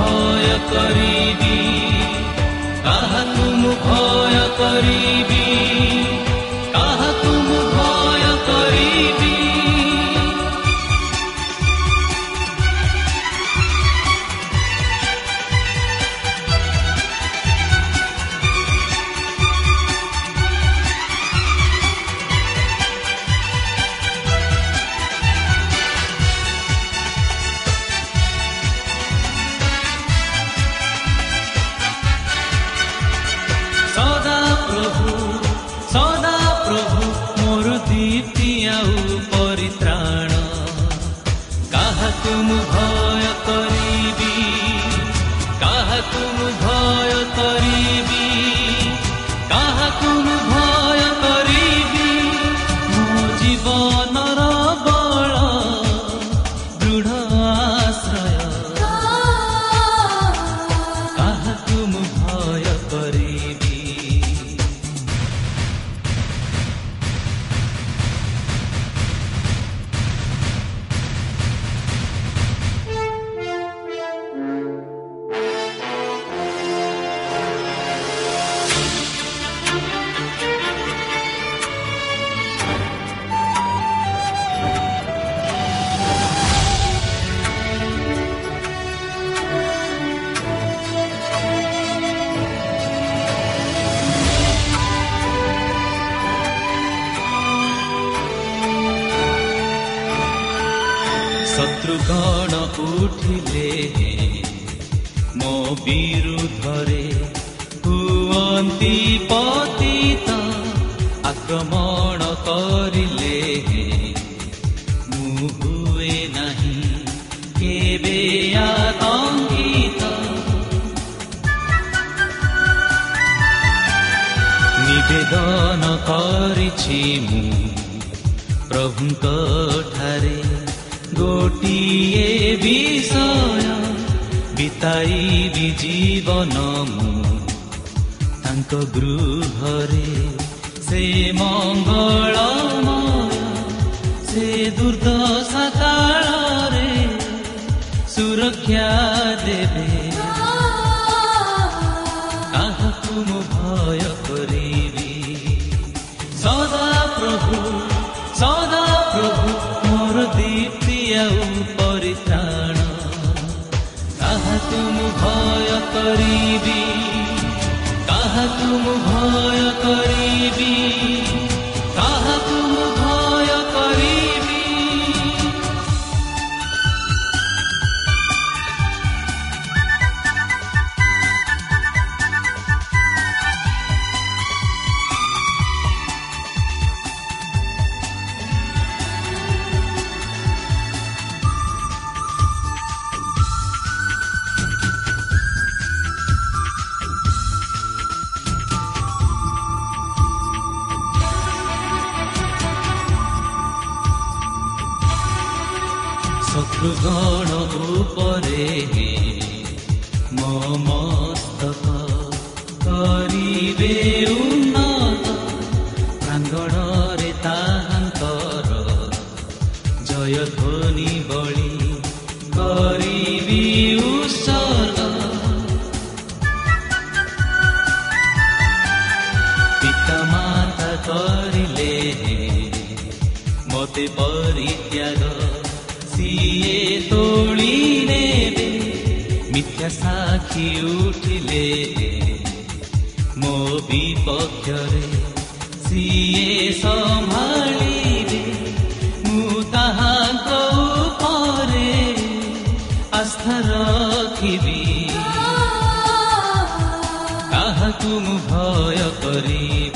ভয় করিবি কাহাকু ी ভয় করিবি ନିବେଦନ କରିଛି ମୁଁ ପ୍ରଭୁଙ୍କ ଠାରେ ଗୋଟିଏ ବିଷୟ ବିତାଇବି ଜୀବନ ମୁଁ ତାଙ୍କ ଗୃହରେ ସେ ମଙ୍ଗଳମୟ ସେ ଦୁର୍ଦ୍ଦଶା କାଳରେ ସୁରକ୍ଷା ଦେବେ ଆଉ ପରିତ୍ରାଣ। କାହାକୁ ମୁଁ ଭୟ କରିବି କାହାକୁ ମୁଁ ଭୟ କରିବି। କରିଲେ ମତେ ପରିତ୍ୟାଗ ସିଏ ତୋଳି ନେବେ ମିଥ୍ୟା ସାକ୍ଷୀ ଉଠିଲେ ମୋ ବିପକ୍ଷରେ ସିଏ ସମ୍ଭାଳିବେ ମୁଁ ତାହାଙ୍କ ଉପରେ ଆସ୍ଥା ରଖିବି କାହାକୁ ମୁଁ ଭୟ କରିବି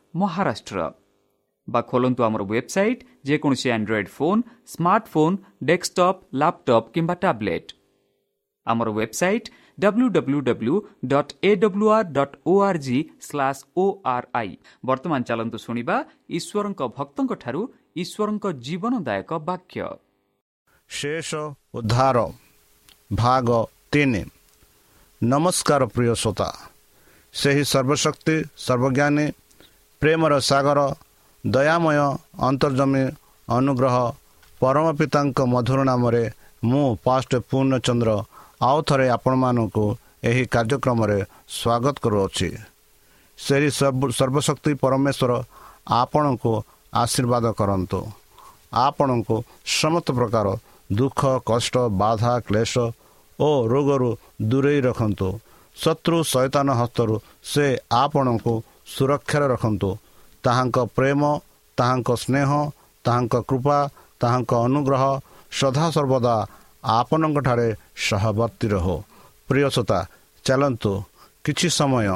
ମହାରାଷ୍ଟ୍ର ବା ଖୋଲନ୍ତୁ ଆମର ୱେବସାଇଟ୍ ଯେକୌଣସି Android phone smartphone desktop laptop କିମ୍ବା ଟ୍ୟାବ୍ଲେଟ୍ ଆମର website W W W dot A W R dot O R G slash O R I ବର୍ତ୍ତମାନ ଚାଲନ୍ତୁ ଶୁଣିବା ଈଶ୍ୱରଙ୍କ ଭକ୍ତଙ୍କଠାରୁ ଈଶ୍ୱରଙ୍କ ଜୀବନଦାୟକ ବାକ୍ୟ ଶେଷ ଉଦ୍ଧାର ଭାଗ ତିନି ନମସ୍କାର ପ୍ରିୟ ଶ୍ରୋତା ସେହି ସର୍ବଶକ୍ତି ସର୍ବଜ୍ଞାନୀ ପ୍ରେମର ସାଗର ଦୟାମୟ ଅନ୍ତର୍ଜମୀ ଅନୁଗ୍ରହ ପରମ ପିତାଙ୍କ ମଧୁର ନାମରେ ମୁଁ ପାଷ୍ଟ ପୂର୍ଣ୍ଣଚନ୍ଦ୍ର ଆଉ ଥରେ ଆପଣମାନଙ୍କୁ ଏହି କାର୍ଯ୍ୟକ୍ରମରେ ସ୍ୱାଗତ କରୁଅଛି। ସେହି ସର୍ବ- ସର୍ବଶକ୍ତି ପରମେଶ୍ୱର ଆପଣଙ୍କୁ ଆଶୀର୍ବାଦ କରନ୍ତୁ। ଆପଣଙ୍କୁ ସମସ୍ତ ପ୍ରକାର ଦୁଃଖ କଷ୍ଟ ବାଧା କ୍ଲେଶ ଓ ରୋଗରୁ ଦୂରେଇ ରଖନ୍ତୁ। ଶତ୍ରୁ ଶୈତାନ ହସ୍ତରୁ ସେ ଆପଣଙ୍କୁ ସୁରକ୍ଷାରେ ରଖନ୍ତୁ। ତାହାଙ୍କ ପ୍ରେମ ତାହାଙ୍କ ସ୍ନେହ ତାହାଙ୍କ କୃପା ତାହାଙ୍କ ଅନୁଗ୍ରହ ସଦାସର୍ବଦା ଆପଣଙ୍କଠାରେ ସହବର୍ତ୍ତୀ ରହୁ। ପ୍ରିୟସତା ଚାଲନ୍ତୁ କିଛି ସମୟ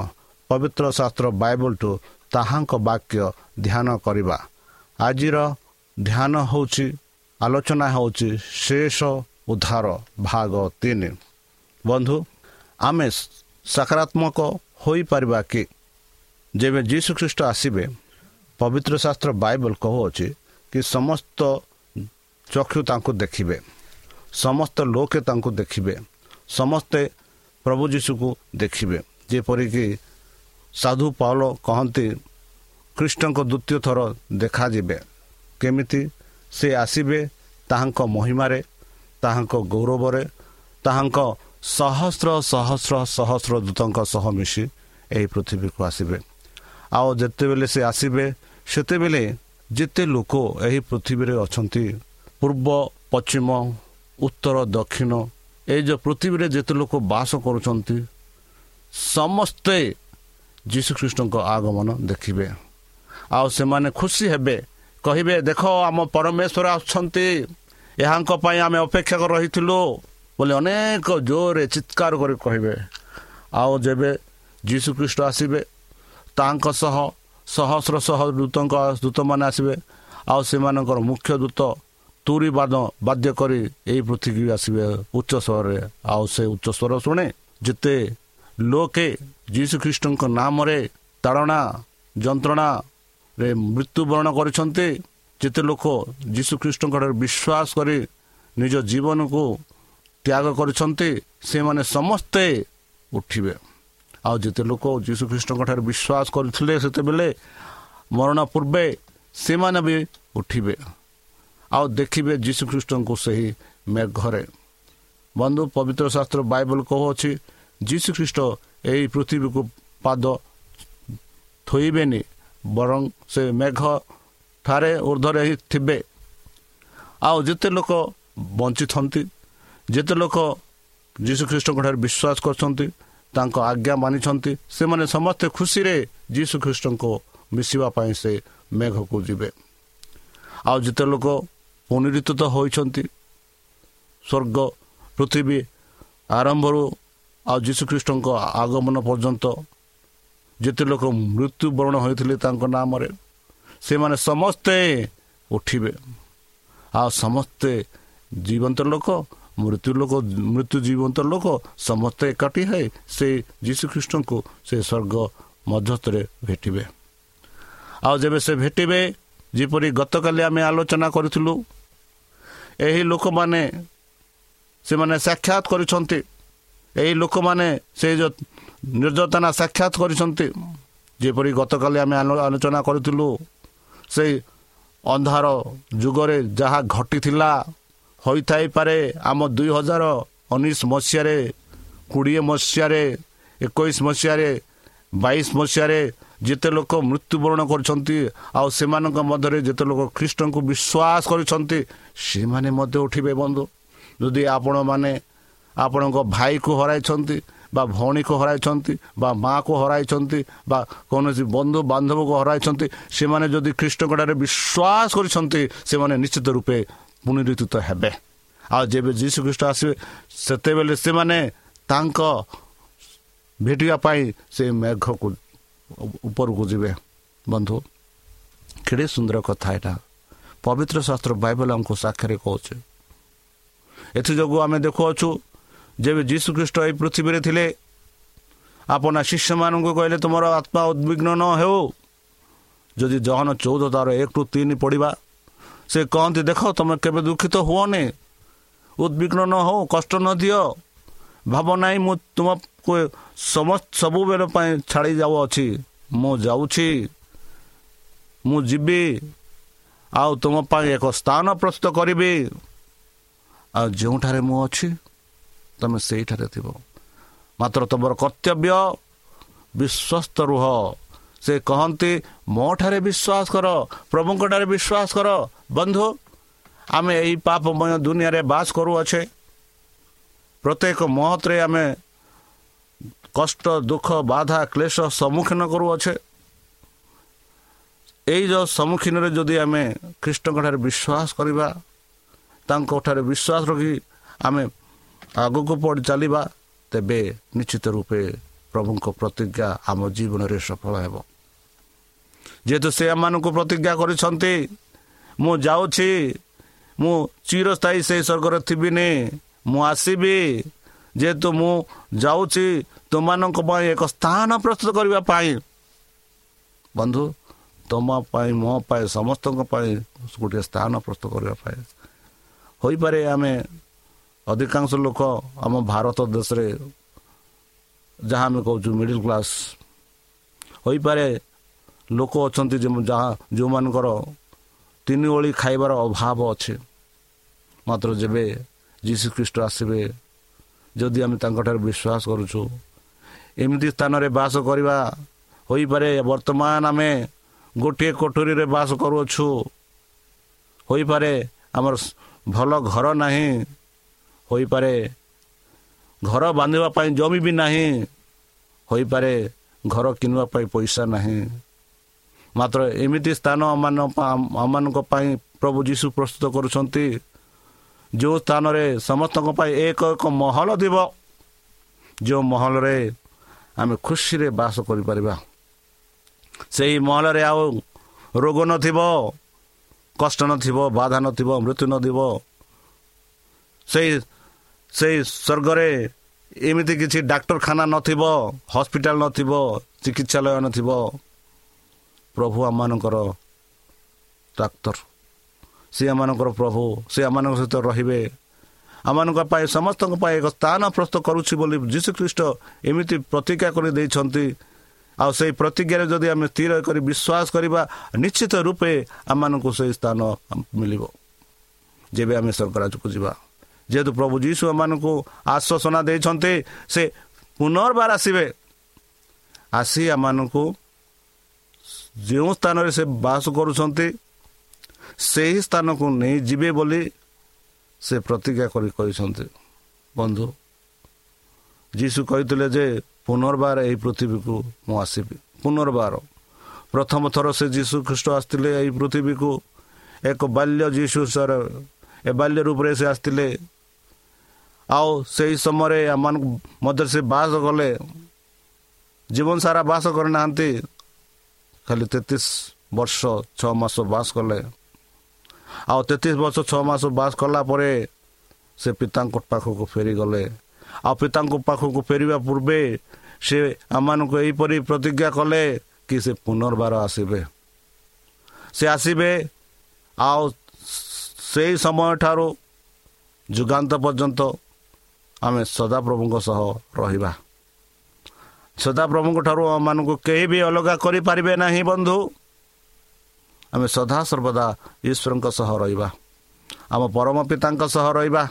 ପବିତ୍ର ଶାସ୍ତ୍ର ବାଇବଲଠୁ ତାହାଙ୍କ ବାକ୍ୟ ଧ୍ୟାନ କରିବା। ଆଜିର ଧ୍ୟାନ ହେଉଛି ଆଲୋଚନା ହେଉଛି ଶେଷ ଉଦ୍ଧାର ଭାଗ ତିନି। ବନ୍ଧୁ ଆମେ ସକାରାତ୍ମକ ହୋଇପାରିବା କି? ଯେବେ ଯୀଶୁଖ୍ରୀଷ୍ଟ ଆସିବେ ପବିତ୍ର ଶାସ୍ତ୍ର ବାଇବଲ କହୁଅଛି କି ସମସ୍ତ ଚକ୍ଷୁ ତାଙ୍କୁ ଦେଖିବେ ସମସ୍ତ ଲୋକେ ତାଙ୍କୁ ଦେଖିବେ ସମସ୍ତେ ପ୍ରଭୁ ଯୀଶୁକୁ ଦେଖିବେ। ଯେପରିକି ସାଧୁ ପାଉଲ କହନ୍ତି ଖ୍ରୀଷ୍ଟଙ୍କ ଦ୍ୱିତୀୟ ଥର ଦେଖାଯିବେ। କେମିତି? ସେ ଆସିବେ ତାହାଙ୍କ ମହିମାରେ ତାହାଙ୍କ ଗୌରବରେ ତାହାଙ୍କ ସହସ୍ର ସହସ୍ର ସହସ୍ର ଦୂତଙ୍କ ସହ ମିଶି ଏହି ପୃଥିବୀକୁ ଆସିବେ। ଆଉ ଯେତେବେଳେ ସେ ଆସିବେ ସେତେବେଳେ ଯେତେ ଲୋକ ଏହି ପୃଥିବୀରେ ଅଛନ୍ତି ପୂର୍ବ ପଶ୍ଚିମ ଉତ୍ତର ଦକ୍ଷିଣ ଏଇ ଯେଉଁ ପୃଥିବୀରେ ଯେତେ ଲୋକ ବାସ କରୁଛନ୍ତି ସମସ୍ତେ ଯୀଶୁଖ୍ରୀଷ୍ଟଙ୍କ ଆଗମନ ଦେଖିବେ ଆଉ ସେମାନେ ଖୁସି ହେବେ କହିବେ ଦେଖ ଆମ ପରମେଶ୍ୱର ଆସୁଛନ୍ତି ଏହାଙ୍କ ପାଇଁ ଆମେ ଅପେକ୍ଷା କରି ରହିଥିଲୁ ବୋଲି ଅନେକ ଜୋରରେ ଚିତ୍କାର କରି କହିବେ। ଆଉ ଯେବେ ଯୀଶୁଖ୍ରୀଷ୍ଟ ଆସିବେ ତାଙ୍କ ସହ ସହସ୍ର ସହ ଦୂତଙ୍କ ଦୂତମାନେ ଆସିବେ। ଆଉ ସେମାନଙ୍କର ମୁଖ୍ୟ ଦୂତ ତୁରି ବାଦ ବାଦ୍ୟ କରି ଏହି ପୃଥିବୀ ଆସିବେ ଉଚ୍ଚ ସ୍ୱରରେ। ଆଉ ସେ ଉଚ୍ଚ ସ୍ୱର ଶୁଣେ ଯେତେ ଲୋକେ ଯୀଶୁଖ୍ରୀଷ୍ଟଙ୍କ ନାମରେ ତାଡ଼ନା ଯନ୍ତ୍ରଣାରେ ମୃତ୍ୟୁବରଣ କରିଛନ୍ତି ଯେତେ ଲୋକ ଯୀଶୁଖ୍ରୀଷ୍ଟଙ୍କଠାରେ ବିଶ୍ୱାସ କରି ନିଜ ଜୀବନକୁ ତ୍ୟାଗ କରିଛନ୍ତି ସେମାନେ ସମସ୍ତେ ଉଠିବେ। ଆଉ ଯେତେ ଲୋକ ଯୀଶୁଖ୍ରୀଷ୍ଟଙ୍କଠାରେ ବିଶ୍ୱାସ କରିଥିଲେ ସେତେବେଳେ ମରଣ ପୂର୍ବେ ସେମାନେ ବି ଉଠିବେ ଆଉ ଦେଖିବେ ଯୀଶୁଖ୍ରୀଷ୍ଟଙ୍କୁ ସେହି ମେଘରେ। ବନ୍ଧୁ ପବିତ୍ର ଶାସ୍ତ୍ର ବାଇବଲ କହୁଅଛି ଯୀଶୁଖ୍ରୀଷ୍ଟ ଏହି ପୃଥିବୀକୁ ପାଦ ଥୋଇବେନି ବରଂ ସେ ମେଘ ଠାରେ ଉର୍ଦ୍ଧ୍ୱରେ ହିଁ ଥିବେ। ଆଉ ଯେତେ ଲୋକ ବଞ୍ଚିଛନ୍ତି ଯେତେ ଲୋକ ଯୀଶୁଖ୍ରୀଷ୍ଟଙ୍କଠାରେ ବିଶ୍ୱାସ କରିଛନ୍ତି ତାଙ୍କ ଆଜ୍ଞା ମାନିଛନ୍ତି। ସେମାନେ ସମସ୍ତେ ଖୁସିରେ ଯୀଶୁଖ୍ରୀଷ୍ଟଙ୍କୁ ମିଶିବା ପାଇଁ ସେ ମେଘକୁ ଯିବେ। ଆଉ ଯେତେ ଲୋକ ପୁନରୁତ୍ଥିତ ହୋଇଛନ୍ତି ସ୍ୱର୍ଗ ପୃଥିବୀ ଆରମ୍ଭରୁ ଆଉ ଯୀଶୁଖ୍ରୀଷ୍ଟଙ୍କ ଆଗମନ ପର୍ଯ୍ୟନ୍ତ ଯେତେ ଲୋକ ମୃତ୍ୟୁବରଣ ହୋଇଥିଲେ ତାଙ୍କ ନାମରେ ସେମାନେ ସମସ୍ତେ ଉଠିବେ। ଆଉ ସମସ୍ତେ ଜୀବନ୍ତ ଲୋକ ମୃତ୍ୟୁ ଲୋକ ମୃତ୍ୟୁ ଜୀବନ୍ତ ଲୋକ ସମସ୍ତେ ଏକାଠି ହୋଇ ସେ ଯୀଶୁଖ୍ରୀଷ୍ଟଙ୍କୁ ସେ ସ୍ୱର୍ଗ ମଧ୍ୟସ୍ଥରେ ଭେଟିବେ। ଆଉ ଯେବେ ସେ ଭେଟିବେ ଯେପରି ଗତକାଲି ଆମେ ଆଲୋଚନା କରିଥିଲୁ ଏହି ଲୋକମାନେ ସେମାନେ ସାକ୍ଷାତ କରିଛନ୍ତି ଏହି ଲୋକମାନେ ସେ ନିର୍ଯାତନା ସାକ୍ଷାତ କରିଛନ୍ତି ଯେପରି ଗତକାଲି ଆମେ ଆଲୋଚନା କରିଥିଲୁ ସେଇ ଅନ୍ଧାର ଯୁଗରେ ଯାହା ଘଟିଥିଲା ହୋଇଥାଇପାରେ। ଆମ ଦୁଇ ହଜାର ଉଣେଇଶ ମସିହାରେ କୋଡ଼ିଏ ମସିହାରେ ଏକୋଇଶ ମସିହାରେ ବାଇଶ ମସିହାରେ ଯେତେ ଲୋକ ମୃତ୍ୟୁବରଣ କରିଛନ୍ତି ଆଉ ସେମାନଙ୍କ ମଧ୍ୟରେ ଯେତେ ଲୋକ ଖ୍ରୀଷ୍ଟଙ୍କୁ ବିଶ୍ୱାସ କରିଛନ୍ତି ସେମାନେ ମଧ୍ୟ ଉଠିବେ ବନ୍ଧୁ। ଯଦି ଆପଣମାନେ ଆପଣଙ୍କ ଭାଇକୁ ହରାଇଛନ୍ତି ବା ଭଉଣୀକୁ ହରାଇଛନ୍ତି ବା ମାଆକୁ ହରାଇଛନ୍ତି ବା କୌଣସି ବନ୍ଧୁ ବାନ୍ଧବକୁ ହରାଇଛନ୍ତି ସେମାନେ ଯଦି ଖ୍ରୀଷ୍ଟଙ୍କଠାରେ ବିଶ୍ୱାସ କରିଛନ୍ତି ସେମାନେ ନିଶ୍ଚିତ ରୂପେ ପୁନରୁତ୍ଥିତ ହେବେ। ଆଉ ଯେବେ ଯୀଶୁ ଖ୍ରୀଷ୍ଟ ଆସିବେ ସେତେବେଳେ ସେମାନେ ତାଙ୍କ ଭେଟିବା ପାଇଁ ସେ ମେଘକୁ ଉପରକୁ ଯିବେ। ବନ୍ଧୁ କେଡ଼େ ସୁନ୍ଦର କଥା ଏଇଟା। ପବିତ୍ର ଶାସ୍ତ୍ର ବାଇବଲ ଆମକୁ ସାକ୍ଷରେ କହୁଛେ ଏଥିଯୋଗୁଁ ଆମେ ଦେଖୁଅଛୁ ଯେବେ ଯୀଶୁ ଖ୍ରୀଷ୍ଟ ଏହି ପୃଥିବୀରେ ଥିଲେ ଆପଣ ଶିଷ୍ୟମାନଙ୍କୁ କହିଲେ ତୁମର ଆତ୍ମା ଉଦ୍ବିଗ୍ନ ନ ହେଉ। ଯଦି ଜହନ ଚଉଦ ତାର ଏକ ଟୁ ତିନି ପଡ଼ିବା ସେ କହନ୍ତି ଦେଖ ତୁମେ କେବେ ଦୁଃଖିତ ହୁଅନି। ଉଦ୍ବିଗ୍ନ ନ ହଉ କଷ୍ଟ ନ ଦିଅ। ଭାବ ନାହିଁ ମୁଁ ତୁମକୁ ସମସ୍ତ ସବୁବେଳ ପାଇଁ ଛାଡ଼ି ଯାଉଅଛି। ମୁଁ ଯାଉଛି। ମୁଁ ଯିବି। ଆଉ ତୁମ ପାଇଁ ଏକ ସ୍ଥାନ ପ୍ରସ୍ତୁତ କରିବି। ଆଉ ଯେଉଁଠାରେ ମୁଁ ଅଛି ତୁମେ ସେଇଠାରେ ଥିବ। ମାତ୍ର ତୁମର କର୍ତ୍ତବ୍ୟ ବିଶ୍ୱସ୍ତ ରୁହ। ସେ କହନ୍ତି ମୋ ଠାରେ ବିଶ୍ୱାସ କର ପ୍ରଭୁଙ୍କଠାରେ ବିଶ୍ୱାସ କର ବନ୍ଧୁ ଆମେ ଏହି ପାପମୟ ଦୁନିଆରେ ବାସ କରୁଅଛେ ପ୍ରତ୍ୟେକ ମହତରେ ଆମେ କଷ୍ଟ ଦୁଃଖ ବାଧା କ୍ଲେଶ ସମ୍ମୁଖୀନ କରୁଅଛେ ଏଇ ଯେଉଁ ସମ୍ମୁଖୀନରେ ଯଦି ଆମେ ଖ୍ରୀଷ୍ଟଙ୍କଠାରେ ବିଶ୍ୱାସ କରିବା ତାଙ୍କଠାରେ ବିଶ୍ୱାସ ରଖି ଆମେ ଆଗକୁ ପଡ଼ି ଚାଲିବା ତେବେ ନିଶ୍ଚିତ ରୂପେ ପ୍ରଭୁଙ୍କ ପ୍ରତିଜ୍ଞା ଆମ ଜୀବନରେ ସଫଳ ହେବ ଯେହେତୁ ସେ ଆମମାନଙ୍କୁ ପ୍ରତିଜ୍ଞା କରିଛନ୍ତି ମୁଁ ଯାଉଛି ମୁଁ ଚିରସ୍ଥାୟୀ ସେହି ସ୍ୱର୍ଗରେ ଥିବିନି ମୁଁ ଆସିବି ଯେହେତୁ ମୁଁ ଯାଉଛି ତୁମମାନଙ୍କ ପାଇଁ ଏକ ସ୍ଥାନ ପ୍ରସ୍ତୁତ କରିବା ପାଇଁ। ବନ୍ଧୁ ତୁମ ପାଇଁ ମୋ ପାଇଁ ସମସ୍ତଙ୍କ ପାଇଁ ଗୋଟିଏ ସ୍ଥାନ ପ୍ରସ୍ତୁତ କରିବା ପାଇଁ। ହୋଇପାରେ ଆମେ ଅଧିକାଂଶ ଲୋକ ଆମ ଭାରତ ଦେଶରେ ଯାହା ଆମେ କହୁଛୁ ମିଡ଼ିଲ କ୍ଲାସ୍ ହୋଇପାରେ ଲୋକ ଅଛନ୍ତି ଯାହା ଯେଉଁମାନଙ୍କର ତିନି ଓଳି ଖାଇବାର ଅଭାବ ଅଛି। ମାତ୍ର ଯେବେ ଯୀଶୁ ଖ୍ରୀଷ୍ଟ ଆସିବେ ଯଦି ଆମେ ତାଙ୍କଠାରେ ବିଶ୍ୱାସ କରୁଛୁ ଏମିତି ସ୍ଥାନରେ ବାସ କରିବା ହୋଇପାରେ। ବର୍ତ୍ତମାନ ଆମେ ଗୋଟିଏ କୋଠରୀରେ ବାସ କରୁଅଛୁ। ହୋଇପାରେ ଆମର ଭଲ ଘର ନାହିଁ। ହୋଇପାରେ ଘର ବାନ୍ଧିବା ପାଇଁ ଜମି ବି ନାହିଁ। ହୋଇପାରେ ଘର କିଣିବା ପାଇଁ ପଇସା ନାହିଁ। ମାତ୍ର ଏମିତି ସ୍ଥାନ ଆମମାନଙ୍କ ପାଇଁ ପ୍ରଭୁ ଯୀଶୁ ପ୍ରସ୍ତୁତ କରୁଛନ୍ତି। ଯେଉଁ ସ୍ଥାନରେ ସମସ୍ତଙ୍କ ପାଇଁ ଏକ ଏକ ମହଲ ଥିବ ଯେଉଁ ମହଲରେ ଆମେ ଖୁସିରେ ବାସ କରିପାରିବା। ସେହି ମହଲରେ ଆଉ ରୋଗ ନଥିବ କଷ୍ଟ ନଥିବ ବାଧା ନଥିବ ମୃତ୍ୟୁ ନଥିବ। ସେଇ ସେଇ ସ୍ୱର୍ଗରେ ଏମିତି କିଛି ଡାକ୍ତରଖାନା ନଥିବ ହସ୍ପିଟାଲ ନଥିବ ଚିକିତ୍ସାଳୟ ନଥିବ। ପ୍ରଭୁ ଆମମାନଙ୍କର ଡାକ୍ତର। ସେ ଆମମାନଙ୍କର ପ୍ରଭୁ ସେ ଆମମାନଙ୍କ ସହିତ ରହିବେ। ଆମମାନଙ୍କ ପାଇଁ ସମସ୍ତଙ୍କ ପାଇଁ ଏକ ସ୍ଥାନ ପ୍ରସ୍ତୁତ କରୁଛି ବୋଲି ଯୀଶୁଖ୍ରୀଷ୍ଟ ଏମିତି ପ୍ରତିଜ୍ଞା କରି ଦେଇଛନ୍ତି। ଆଉ ସେଇ ପ୍ରତିଜ୍ଞାରେ ଯଦି ଆମେ ସ୍ଥିର କରି ବିଶ୍ୱାସ କରିବା ନିଶ୍ଚିତ ରୂପେ ଆମମାନଙ୍କୁ ସେଇ ସ୍ଥାନ ମିଳିବ। ଯେବେ ଆମେ ସ୍ୱର୍ଗରାଜକୁ ଯିବା। ଯେହେତୁ ପ୍ରଭୁ ଯୀଶୁ ଏମାନଙ୍କୁ ଆଶ୍ୱାସନା ଦେଇଛନ୍ତି ସେ ପୁନର୍ବାର ଆସିବେ। ଆସି ଆମମାନଙ୍କୁ ଯେଉଁ ସ୍ଥାନରେ ସେ ବାସ କରୁଛନ୍ତି ସେହି ସ୍ଥାନକୁ ନେଇ ଯିବେ ବୋଲି ସେ ପ୍ରତିଜ୍ଞା କରି କହିଛନ୍ତି। ବନ୍ଧୁ ଯୀଶୁ କହିଥିଲେ ଯେ ପୁନର୍ବାର ଏହି ପୃଥିବୀକୁ ମୁଁ ଆସିବି। ପୁନର୍ବାର। ପ୍ରଥମ ଥର ସେ ଯୀଶୁ ଖ୍ରୀଷ୍ଟ ଆସିଥିଲେ ଏହି ପୃଥିବୀକୁ। ଏକ ବାଲ୍ୟ ଯୀଶୁ ସର ଏ ବାଲ୍ୟ ରୂପରେ ସେ ଆସିଥିଲେ। ଆଉ ସେହି ସମୟରେ ଆମମାନଙ୍କ ମଧ୍ୟରେ ସେ ବାସ କଲେ। ଜୀବନ ସାରା ବାସ କରିନାହାନ୍ତି। ଖାଲି ତେତିଶ ବର୍ଷ ଛଅ ମାସ ବାସ କଲେ। ଆଉ ତେତିଶ ବର୍ଷ ଛଅ ମାସ ବାସ କଲା ପରେ ସେ ପିତାଙ୍କ ପାଖକୁ ଫେରିଗଲେ। ଆଉ ପିତାଙ୍କ ପାଖକୁ ଫେରିବା ପୂର୍ବେ ସେ ଆମମାନଙ୍କୁ ଏହିପରି ପ୍ରତିଜ୍ଞା କଲେ କି ସେ ପୁନର୍ବାର ଆସିବେ। ସେ ଆସିବେ ଆଉ ସେଇ ସମୟଠାରୁ ଯୁଗାନ୍ତ ପର୍ଯ୍ୟନ୍ତ ଆମେ ସଦାପ୍ରଭୁଙ୍କ ସହ ରହିବା। ସଦାପ୍ରଭୁଙ୍କ ଠାରୁ ଆମମାନଙ୍କୁ କେହି ବି ଅଲଗା କରିପାରିବେ ନାହିଁ ବନ୍ଧୁ। ଆମେ ସଦାସର୍ବଦା ଈଶ୍ୱରଙ୍କ ସହ ରହିବା। ଆମ ପରମ ପିତାଙ୍କ ସହ ରହିବା।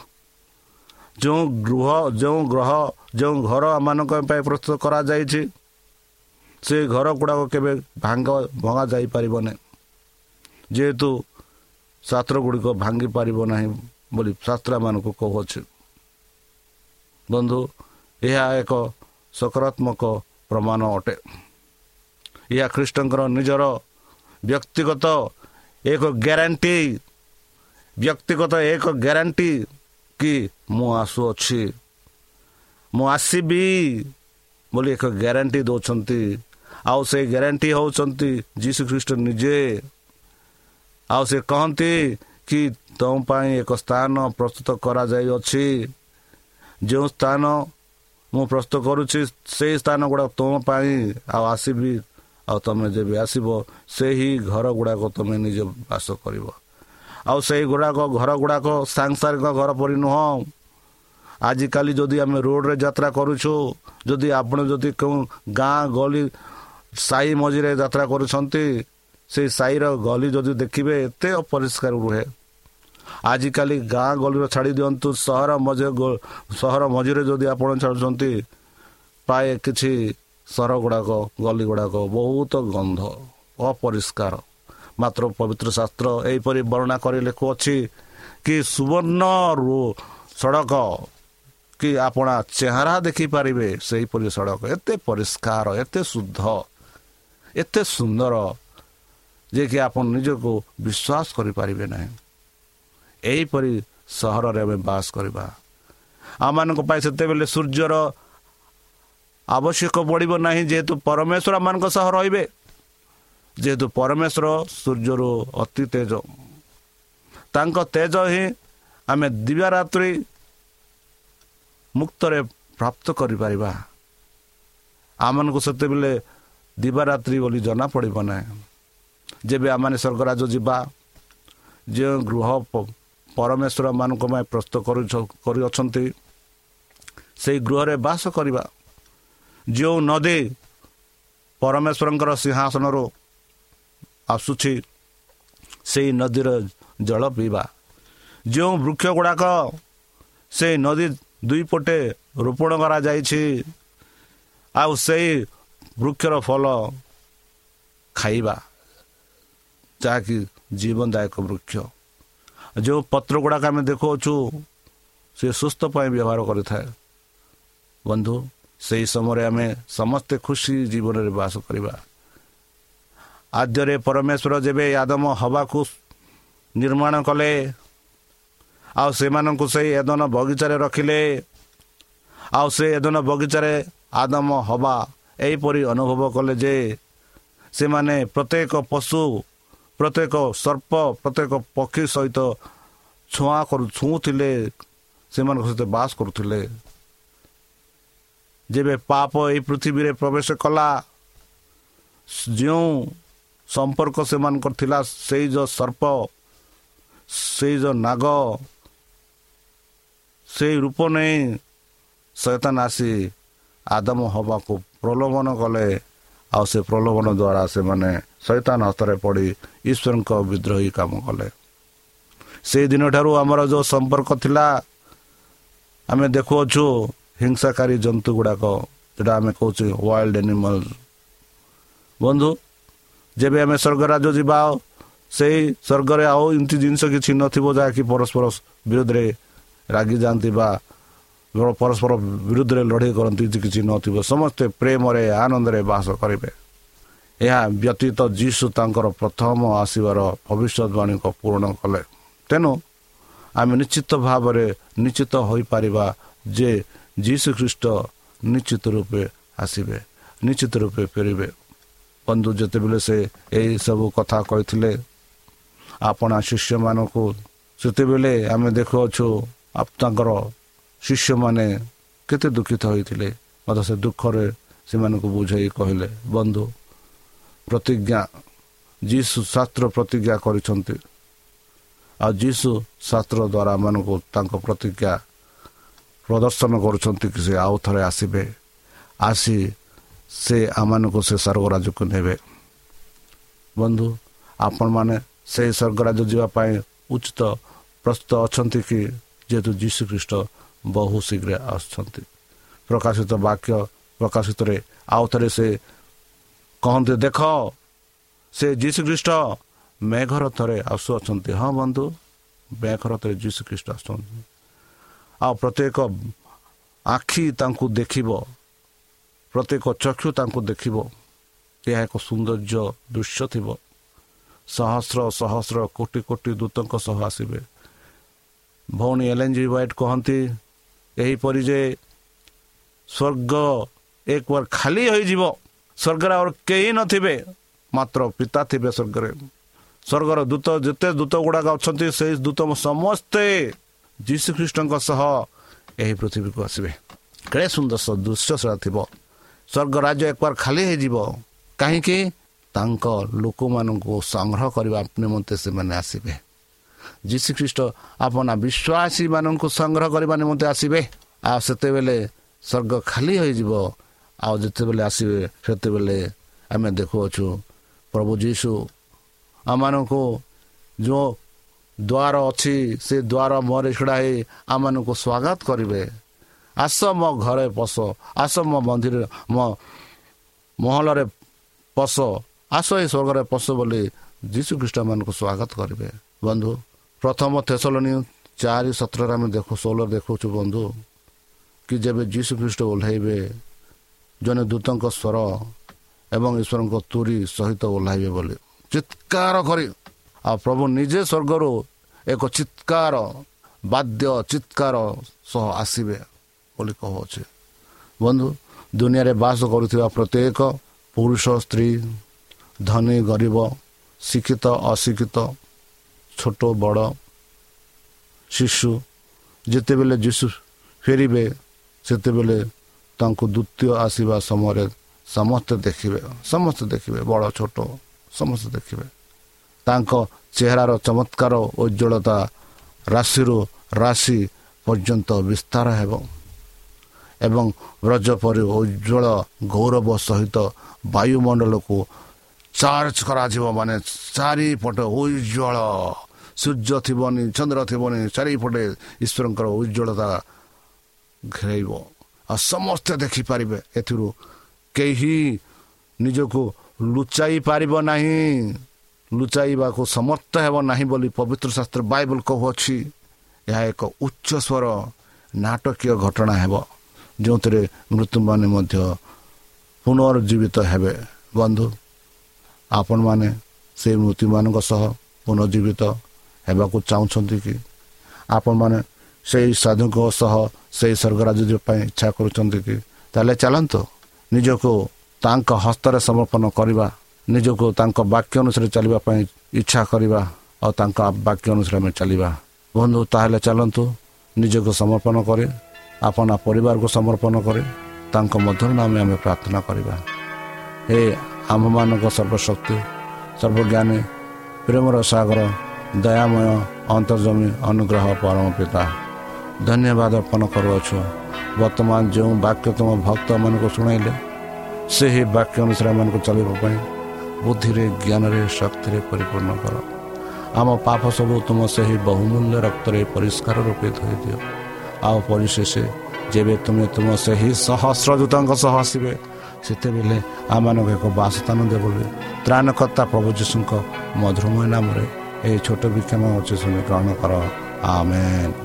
ଯେଉଁ ଗୃହ ଯେଉଁ ଗ୍ରହ ଯେଉଁ ଘର ଆମମାନଙ୍କ ପାଇଁ ପ୍ରସ୍ତୁତ କରାଯାଇଛି ସେ ଘର ଗୁଡ଼ାକ କେବେ ଭାଙ୍ଗ ଭଙ୍ଗା ଯାଇପାରିବ ନାହିଁ। ଯେହେତୁ ଶାସ୍ତ୍ର ଗୁଡ଼ିକ ଭାଙ୍ଗି ପାରିବ ନାହିଁ ବୋଲି ଶାସ୍ତ୍ରମାନଙ୍କୁ କହୁଅଛି। ବନ୍ଧୁ ଏହା ଏକ ସକାରାତ୍ମକ ପ୍ରମାଣ ଅଟେ। ଏହା ଖ୍ରୀଷ୍ଟଙ୍କର ନିଜର ବ୍ୟକ୍ତିଗତ ଏକ ଗ୍ୟାରେଣ୍ଟି ବ୍ୟକ୍ତିଗତ ଏକ ଗ୍ୟାରେଣ୍ଟି କି ମୁଁ ଆସୁଅଛି। ମୁଁ ଆସିବି ବୋଲି ଏକ ଗ୍ୟାରେଣ୍ଟି ଦେଉଛନ୍ତି। ଆଉ ସେ ଗ୍ୟାରେଣ୍ଟି ହେଉଛନ୍ତି ଯୀଶୁ ଖ୍ରୀଷ୍ଟ ନିଜେ। ଆଉ ସେ କହନ୍ତି କି ତୁମ ପାଇଁ ଏକ ସ୍ଥାନ ପ୍ରସ୍ତୁତ କରାଯାଇଅଛି। ଯେଉଁ ସ୍ଥାନ ମୁଁ ପ୍ରସ୍ତୁତ କରୁଛି ସେଇ ସ୍ଥାନ ଗୁଡ଼ାକ ତୁମ ପାଇଁ ଆଉ ଆସିବି ଆଉ ତୁମେ ଯେବେ ଆସିବ ସେହି ଘର ଗୁଡ଼ାକ ତୁମେ ନିଜେ ବାସ କରିବ। ଆଉ ସେଇ ଗୁଡ଼ାକ ଘର ଗୁଡ଼ାକ ସାଂସାରିକ ଘର ପରି ନୁହଁ। ଆଜିକାଲି ଯଦି ଆମେ ରୋଡ଼ରେ ଯାତ୍ରା କରୁଛୁ ଯଦି ଆପଣ ଯଦି କେଉଁ ଗାଁ ଗଳି ସାହି ମଝିରେ ଯାତ୍ରା କରୁଛନ୍ତି ସେଇ ସାହିର ଗଲି ଯଦି ଦେଖିବେ ଏତେ ଅପରିଷ୍କାର ରୁହେ। ଆଜିକାଲି ଗାଁ ଗଳିର ଛାଡ଼ି ଦିଅନ୍ତୁ ସହର ମଝି ସହର ମଝିରେ ଯଦି ଆପଣ ଛାଡ଼ୁଛନ୍ତି ପ୍ରାୟ କିଛି ସହର ଗୁଡ଼ାକ ଗଲି ଗୁଡ଼ାକ ବହୁତ ଗନ୍ଧ ଅପରିଷ୍କାର। ମାତ୍ର ପବିତ୍ର ଶାସ୍ତ୍ର ଏହିପରି ବର୍ଣ୍ଣନା କରି ଲେଖୁଅଛି କି ସୁବର୍ଣ୍ଣ ସଡ଼କ କି ଆପଣ ଚେହେରା ଦେଖିପାରିବେ ସେହିପରି ସଡ଼କ। ଏତେ ପରିଷ୍କାର ଏତେ ଶୁଦ୍ଧ ଏତେ ସୁନ୍ଦର ଯେ କି ଆପଣ ନିଜକୁ ବିଶ୍ୱାସ କରିପାରିବେ ନାହିଁ। ଏହିପରି ସହରରେ ଆମେ ବାସ କରିବା। ଆମମାନଙ୍କ ପାଇଁ ସେତେବେଳେ ସୂର୍ଯ୍ୟର ଆବଶ୍ୟକ ପଡ଼ିବ ନାହିଁ ଯେହେତୁ ପରମେଶ୍ୱର ଆମମାନଙ୍କ ସହ ରହିବେ। ଯେହେତୁ ପରମେଶ୍ୱର ସୂର୍ଯ୍ୟରୁ ଅତି ତେଜ। ତାଙ୍କ ତେଜ ହିଁ ଆମେ ଦିବାରାତ୍ରି ମୁକ୍ତରେ ପ୍ରାପ୍ତ କରିପାରିବା। ଆମମାନଙ୍କୁ ସେତେବେଳେ ଦିବାରାତ୍ରି ବୋଲି ଜଣାପଡ଼ିବ ନାହିଁ। ଯେବେ ଆମମାନେ ସ୍ୱର୍ଗରାଜ ଯିବା ଯେଉଁ ଗୃହ ପରମେଶ୍ୱର ମାନଙ୍କ ପାଇଁ ପ୍ରସ୍ତୁତ କରିଅଛନ୍ତି। ସେଇ ଗୃହରେ ବାସ କରିବା। ଯେଉଁ ନଦୀ ପରମେଶ୍ୱରଙ୍କର ସିଂହାସନରୁ ଆସୁଛି ସେଇ ନଦୀର ଜଳ ପିଇବା। ଯେଉଁ ବୃକ୍ଷ ଗୁଡ଼ାକ ସେଇ ନଦୀ ଦୁଇ ପଟେ ରୋପଣ କରାଯାଇଛି ଆଉ ସେଇ ବୃକ୍ଷର ଫଳ ଖାଇବା ଯାହାକି ଜୀବନଦାୟକ ବୃକ୍ଷ। ଯେଉଁ ପତ୍ର ଗୁଡ଼ାକ ଆମେ ଦେଖାଉଛୁ ସେ ସୁସ୍ଥ ପାଇଁ ବ୍ୟବହାର କରିଥାଏ। ବନ୍ଧୁ ସେହି ସମୟରେ ଆମେ ସମସ୍ତେ ଖୁସି ଜୀବନରେ ବାସ କରିବା। ଆଦ୍ୟରେ ପରମେଶ୍ୱର ଯେବେ ଆଦମ ହବାକୁ ନିର୍ମାଣ କଲେ ଆଉ ସେମାନଙ୍କୁ ସେଇ ଏଦନ ବଗିଚାରେ ରଖିଲେ ଆଉ ସେ ଏଦନ ବଗିଚାରେ ଆଦମ ହବା ଏହିପରି ଅନୁଭବ କଲେ ଯେ ସେମାନେ ପ୍ରତ୍ୟେକ ପଶୁ ପ୍ରତ୍ୟେକ ସର୍ପ ପ୍ରତ୍ୟେକ ପକ୍ଷୀ ସହିତ ଛୁଆଁ କରୁ ଛୁଉଁଥିଲେ ସେମାନଙ୍କ ସହିତ ବାସ କରୁଥିଲେ। ଯେବେ ପାପ ଏଇ ପୃଥିବୀରେ ପ୍ରବେଶ କଲା ଯେଉଁ ସମ୍ପର୍କ ସେମାନଙ୍କର ଥିଲା ସେଇ ଯେଉଁ ସର୍ପ ସେଇ ଯେଉଁ ନାଗ ସେଇ ରୂପ ନେଇ ସୈତାନ ଆସି ଆଦମ ହବାକୁ ପ୍ରଲୋଭନ କଲେ। ଆଉ ସେ ପ୍ରଲୋଭନ ଦ୍ୱାରା ସେମାନେ ସୈତାନ ହସ୍ତରେ ପଡ଼ି ଈଶ୍ୱରଙ୍କ ବିଦ୍ରୋହୀ କାମ କଲେ। ସେଇ ଦିନଠାରୁ ଆମର ଯେଉଁ ସମ୍ପର୍କ ଥିଲା ଆମେ ଦେଖୁଅଛୁ ହିଂସାକାରୀ ଜନ୍ତୁ ଗୁଡ଼ାକ ଯେଉଁଟା ଆମେ କହୁଛୁ ୱାଇଲ୍ଡ ଆନିମଲ ବନ୍ଧୁ ଯେବେ ଆମେ ସ୍ୱର୍ଗରାଜ ଯିବା ସେଇ ସ୍ୱର୍ଗରେ ଆଉ ଏମିତି ଜିନିଷ କିଛି ନଥିବ ଯାହାକି ପରସ୍ପର ବିରୋଧରେ ରାଗିଯାଆନ୍ତି ବା ପରସ୍ପର ବିରୁଦ୍ଧରେ ଲଢ଼େଇ କରନ୍ତି କିଛି ନଥିବ। ସମସ୍ତେ ପ୍ରେମରେ ଆନନ୍ଦରେ ବାସ କରିବେ। ଏହା ବ୍ୟତୀତ ଯୀଶୁ ତାଙ୍କର ପ୍ରଥମ ଆସିବାର ଭବିଷ୍ୟତବାଣୀକୁ ପୂରଣ କଲେ। ତେଣୁ ଆମେ ନିଶ୍ଚିତ ଭାବରେ ନିଶ୍ଚିତ ହୋଇପାରିବା ଯେ ଯୀଶୁ ଖ୍ରୀଷ୍ଟ ନିଶ୍ଚିତ ରୂପେ ଆସିବେ ନିଶ୍ଚିତ ରୂପେ ଫେରିବେ। ବନ୍ଧୁ ଯେତେବେଳେ ସେ ଏହିସବୁ କଥା କହିଥିଲେ ଆପଣା ଶିଷ୍ୟମାନଙ୍କୁ ସେତେବେଳେ ଆମେ ଦେଖୁଅଛୁ ତାଙ୍କର ଶିଷ୍ୟମାନେ କେତେ ଦୁଃଖିତ ହୋଇଥିଲେ। ମଧ୍ୟ ସେ ଦୁଃଖରେ ସେମାନଙ୍କୁ ବୁଝାଇ କହିଲେ ବନ୍ଧୁ ପ୍ରତିଜ୍ଞା ଯୀଶୁ ଶାସ୍ତ୍ର ପ୍ରତିଜ୍ଞା କରିଛନ୍ତି। ଆଉ ଯୀଶୁ ଶାସ୍ତ୍ର ଦ୍ୱାରା ଆମମାନଙ୍କୁ ତାଙ୍କ ପ୍ରତିଜ୍ଞା ପ୍ରଦର୍ଶନ କରୁଛନ୍ତି କି ସେ ଆଉ ଥରେ ଆସିବେ ଆସି ସେ ଆମମାନଙ୍କୁ ସେ ସ୍ୱର୍ଗରାଜକୁ ନେବେ। ବନ୍ଧୁ ଆପଣମାନେ ସେହି ସ୍ୱର୍ଗରାଜ ଯିବା ପାଇଁ ଉଚିତ ପ୍ରସ୍ତୁତ ଅଛନ୍ତି କି? ଯେହେତୁ ଯୀଶୁ ଖ୍ରୀଷ୍ଟ ବହୁ ଶୀଘ୍ର ଆସୁଛନ୍ତି। ପ୍ରକାଶିତ ବାକ୍ୟ ପ୍ରକାଶିତରେ ଆଉ ଥରେ ସେ କହନ୍ତି ଦେଖ ସେ ଯୀଶୁ ଖ୍ରୀଷ୍ଟ ମେଘର ଥରେ ଆସୁଅଛନ୍ତି। ହଁ ବନ୍ଧୁ ମେଘର ଥରେ ଯୀଶୁ ଖ୍ରୀଷ୍ଟ ଆସୁଛନ୍ତି ଆଉ ପ୍ରତ୍ୟେକ ଆଖି ତାଙ୍କୁ ଦେଖିବ ପ୍ରତ୍ୟେକ ଚକ୍ଷୁ ତାଙ୍କୁ ଦେଖିବ। ଏହା ଏକ ସୌନ୍ଦର୍ଯ୍ୟ ଦୃଶ୍ୟ ଥିବ। ସହସ୍ର ସହସ୍ର କୋଟି କୋଟି ଦୂତଙ୍କ ସହ ଆସିବେ। ଭଉଣୀ ଏଲ୍ ଜି ୱାଇଟ୍ କହନ୍ତି ଏହିପରି ଯେ ସ୍ୱର୍ଗ ଏକବାର ଖାଲି ହୋଇଯିବ ସ୍ୱର୍ଗରେ ଆଉ କେହି ନଥିବେ ମାତ୍ର ପିତା ଥିବେ ସ୍ୱର୍ଗରେ। ସ୍ୱର୍ଗର ଦୂତ ଯେତେ ଦୂତ ଗୁଡ଼ାକ ଅଛନ୍ତି ସେଇ ଦୂତ ସମସ୍ତେ ଯୀଶୁ ଖ୍ରୀଷ୍ଟଙ୍କ ସହ ଏହି ପୃଥିବୀକୁ ଆସିବେ। କେଡ଼େ ସୁନ୍ଦର ଦୃଶ୍ୟ ସେଟା ଥିବ। ସ୍ୱର୍ଗ ରାଜ୍ୟ ଏକବାର ଖାଲି ହେଇଯିବ। କାହିଁକି? ତାଙ୍କ ଲୋକମାନଙ୍କୁ ସଂଗ୍ରହ କରିବା ନିମନ୍ତେ ସେମାନେ ଆସିବେ। ଯୀଶୁଖ୍ରୀଷ୍ଟ ଆପଣ ବିଶ୍ୱାସୀମାନଙ୍କୁ ସଂଗ୍ରହ କରିବା ନିମନ୍ତେ ଆସିବେ। ଆଉ ସେତେବେଳେ ସ୍ୱର୍ଗ ଖାଲି ହୋଇଯିବ। ଆଉ ଯେତେବେଳେ ଆସିବେ ସେତେବେଳେ ଆମେ ଦେଖୁଅଛୁ ପ୍ରଭୁ ଯୀଶୁ ଆମମାନଙ୍କୁ ଯେଉଁ ଦ୍ୱାର ଅଛି ସେ ଦ୍ୱାର ମୁହଁରେ ଛିଡ଼ା ହେଇ ଆମମାନଙ୍କୁ ସ୍ୱାଗତ କରିବେ। ଆସ ମୋ ଘରେ ପଶ ଆସ ମୋ ମନ୍ଦିର ମୋ ମହଲରେ ପଶ ଆସ ଏ ସ୍ୱର୍ଗରେ ପଶ ବୋଲି ଯୀଶୁ ଖ୍ରୀଷ୍ଟମାନଙ୍କୁ ସ୍ୱାଗତ କରିବେ। ବନ୍ଧୁ ପ୍ରଥମ ଥେସଲନି ଚାରି ସତରରେ ଆମେ ଦେଖୁ ଷୋହଳରେ ଦେଖୁଛୁ ବନ୍ଧୁ କି ଯେବେ ଯୀଶୁ ଖ୍ରୀଷ୍ଟ ଓହ୍ଲାଇବେ ଜଣେ ଦୂତଙ୍କ ସ୍ୱର ଏବଂ ଈଶ୍ୱରଙ୍କ ତୁରୀ ସହିତ ଓହ୍ଲାଇବେ ବୋଲି। ଚିତ୍କାର କରି ଆଉ ପ୍ରଭୁ ନିଜେ ସ୍ୱର୍ଗରୁ ଏକ ଚିତ୍କାର ବାଦ୍ୟ ଚିତ୍କାର ସହ ଆସିବେ ବୋଲି କହୁଅଛି। ବନ୍ଧୁ ଦୁନିଆରେ ବାସ କରୁଥିବା ପ୍ରତ୍ୟେକ ପୁରୁଷ ସ୍ତ୍ରୀ ଧନୀ ଗରିବ ଶିକ୍ଷିତ ଅଶିକ୍ଷିତ ଛୋଟ ବଡ଼ ଶିଶୁ ଯେତେବେଳେ ଯୀଶୁ ଫେରିବେ ସେତେବେଳେ ତାଙ୍କୁ ଦ୍ୱିତୀୟ ଆସିବା ସମୟରେ ସମସ୍ତେ ଦେଖିବେ ସମସ୍ତେ ଦେଖିବେ ବଡ଼ ଛୋଟ ସମସ୍ତେ ଦେଖିବେ। ତାଙ୍କ ଚେହେରାର ଚମତ୍କାର ଉଜ୍ଜଳତା ରାଶିରୁ ରାଶି ପର୍ଯ୍ୟନ୍ତ ବିସ୍ତାର ହେବ ଏବଂ ବ୍ରଜ ପରି ଉଜ୍ଜଳ ଗୌରବ ସହିତ ବାୟୁମଣ୍ଡଳକୁ ଚାର୍ଜ କରାଯିବ ମାନେ ଚାରିପଟ ଉଜ୍ଜଳ ସୂର୍ଯ୍ୟ ଥିବନି ଚନ୍ଦ୍ର ଥିବନି ଚାରିପଟେ ଈଶ୍ୱରଙ୍କର ଉଜ୍ଜଳତା ଘେରାଇବ। ଆଉ ସମସ୍ତେ ଦେଖିପାରିବେ ଏଥିରୁ। କେହି ନିଜକୁ ଲୁଚାଇ ପାରିବ ନାହିଁ। ଲୁଚାଇବାକୁ ସମର୍ଥ ହେବ ନାହିଁ ବୋଲି ପବିତ୍ର ଶାସ୍ତ୍ର ବାଇବଲ କହୁଅଛି। ଏହା ଏକ ଉଚ୍ଚ ସ୍ୱର ନାଟକୀୟ ଘଟଣା ହେବ ଯେଉଁଥିରେ ମୃତ୍ୟୁମାନେ ମଧ୍ୟ ପୁନର୍ଜୀବିତ ହେବେ। ବନ୍ଧୁ ଆପଣମାନେ ସେଇ ମୃତ୍ୟୁମାନଙ୍କ ସହ ପୁନର୍ଜୀବିତ ହେବାକୁ ଚାହୁଁଛନ୍ତି କି? ଆପଣମାନେ ସେଇ ସାଧୁଙ୍କ ସହ ସେଇ ସ୍ୱର୍ଗରାଜ ଯିବା ପାଇଁ ଇଚ୍ଛା କରୁଛନ୍ତି କି? ତାହେଲେ ଚାଲନ୍ତୁ। ନିଜକୁ ତାଙ୍କ ହସ୍ତରେ ସମର୍ପଣ କରିବା। ନିଜକୁ ତାଙ୍କ ବାକ୍ୟ ଅନୁସାରେ ଚାଲିବା ପାଇଁ ଇଚ୍ଛା କରିବା ଆଉ ତାଙ୍କ ବାକ୍ୟ ଅନୁସାରେ ଆମେ ଚାଲିବା। ବନ୍ଧୁ ତାହେଲେ ଚାଲନ୍ତୁ। ନିଜକୁ ସମର୍ପଣ କରି ଆପଣ ପରିବାରକୁ ସମର୍ପଣ କରି ତାଙ୍କ ମଧ୍ୟରୁ ନାମେ ଆମେ ପ୍ରାର୍ଥନା କରିବା। ହେ ଆମ୍ଭମାନଙ୍କ ସର୍ବଶକ୍ତି ସର୍ବଜ୍ଞାନୀ ପ୍ରେମର ସାଗର ଦୟାମୟ ଅନ୍ତର୍ଜମୀ ଅନୁଗ୍ରହ ପରମ ପିତା। ଧନ୍ୟବାଦ ଅର୍ପଣ କରୁଅଛୁ ବର୍ତ୍ତମାନ ଯେଉଁ ବାକ୍ୟ ତୁମ ଭକ୍ତମାନଙ୍କୁ ଶୁଣାଇଲେ ସେହି ବାକ୍ୟ ଅନୁସାରେ ଏମାନଙ୍କୁ ଚାଲିବା ପାଇଁ ବୁଦ୍ଧିରେ ଜ୍ଞାନରେ ଶକ୍ତିରେ ପରିପୂର୍ଣ୍ଣ କର। ଆମ ପାପ ସବୁ ତୁମ ସେହି ବହୁମୂଲ୍ୟ ରକ୍ତରେ ପରିଷ୍କାର ରୂପେ ଧୋଇଦିଅ ଆଉ ପରିଶେଷ ଯେବେ ତୁମେ ତୁମ ସେହି ସହସ୍ର ଦୂତଙ୍କ ସହ ଆସିବେ ସେତେବେଳେ ଆମମାନଙ୍କୁ ଏକ ବାସସ୍ଥାନ ଦେବ ବୋଲି ତ୍ରାଣକର୍ତ୍ତା ପ୍ରଭୁ ଯୀଶୁଙ୍କ ମଧୁରମୟ ନାମରେ ଏହି ଛୋଟ ବିକ୍ଷମ ଅଛି ଶୁଣି ଗ୍ରହଣ କର। ଆମେନ୍।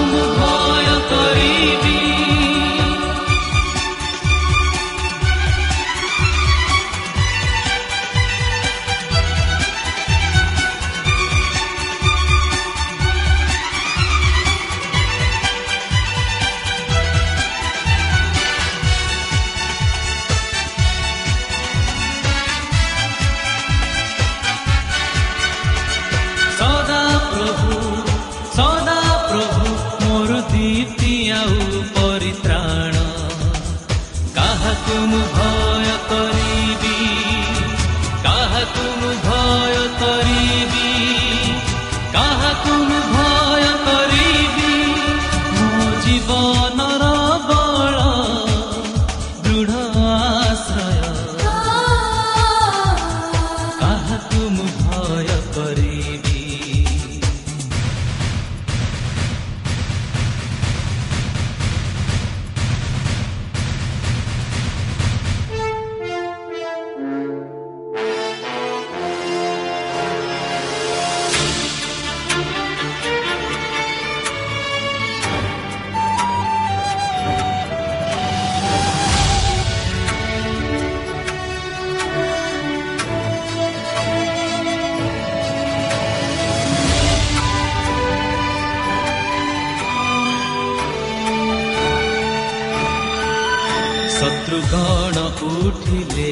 ଉଠିଲେ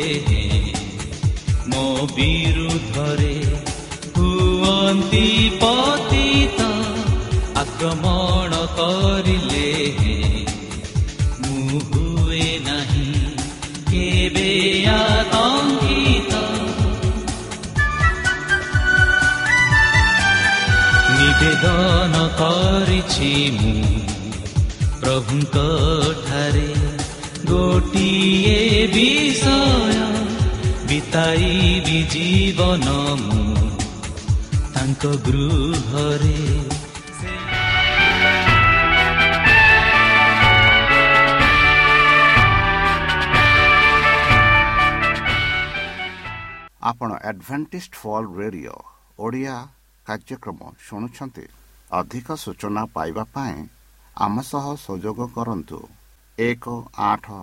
ମୋ ବିରୁଦ୍ଧରେ ହୁଅନ୍ତି ପତିତ। ଆକ୍ରମଣ କରିଲେ ମୁଁ ହୁଏ ନାହିଁ କେବେ ଆତଙ୍କିତ। ନିବେଦନ କରିଛି ମୁଁ ପ୍ରଭୁଙ୍କ ଠାରେ ଗୋଟିଏ ବିଷୟ ବିତାଇବି ଜୀବନ ମୁଁ। ତାଙ୍କ ଗୃହରେ। ଆପଣ ଆଡଭେଣ୍ଟିଷ୍ଟ ଫଲ୍ ରେଡ଼ିଓ ଓଡ଼ିଆ କାର୍ଯ୍ୟକ୍ରମ ଶୁଣୁଛନ୍ତି। ଅଧିକ ସୂଚନା ପାଇବା ପାଇଁ ଆମ ସହ ସଂଯୋଗ କରନ୍ତୁ। ଏକ ଆଠ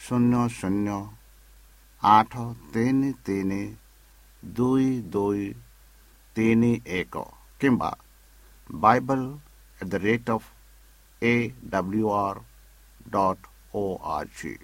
ଶୂନ୍ୟ ଶୂନ୍ୟ ଆଠ ତିନି ତିନି ଦୁଇ ଦୁଇ ତିନି ଏକ କିମ୍ବା Bible at the rate of A W R dot O R G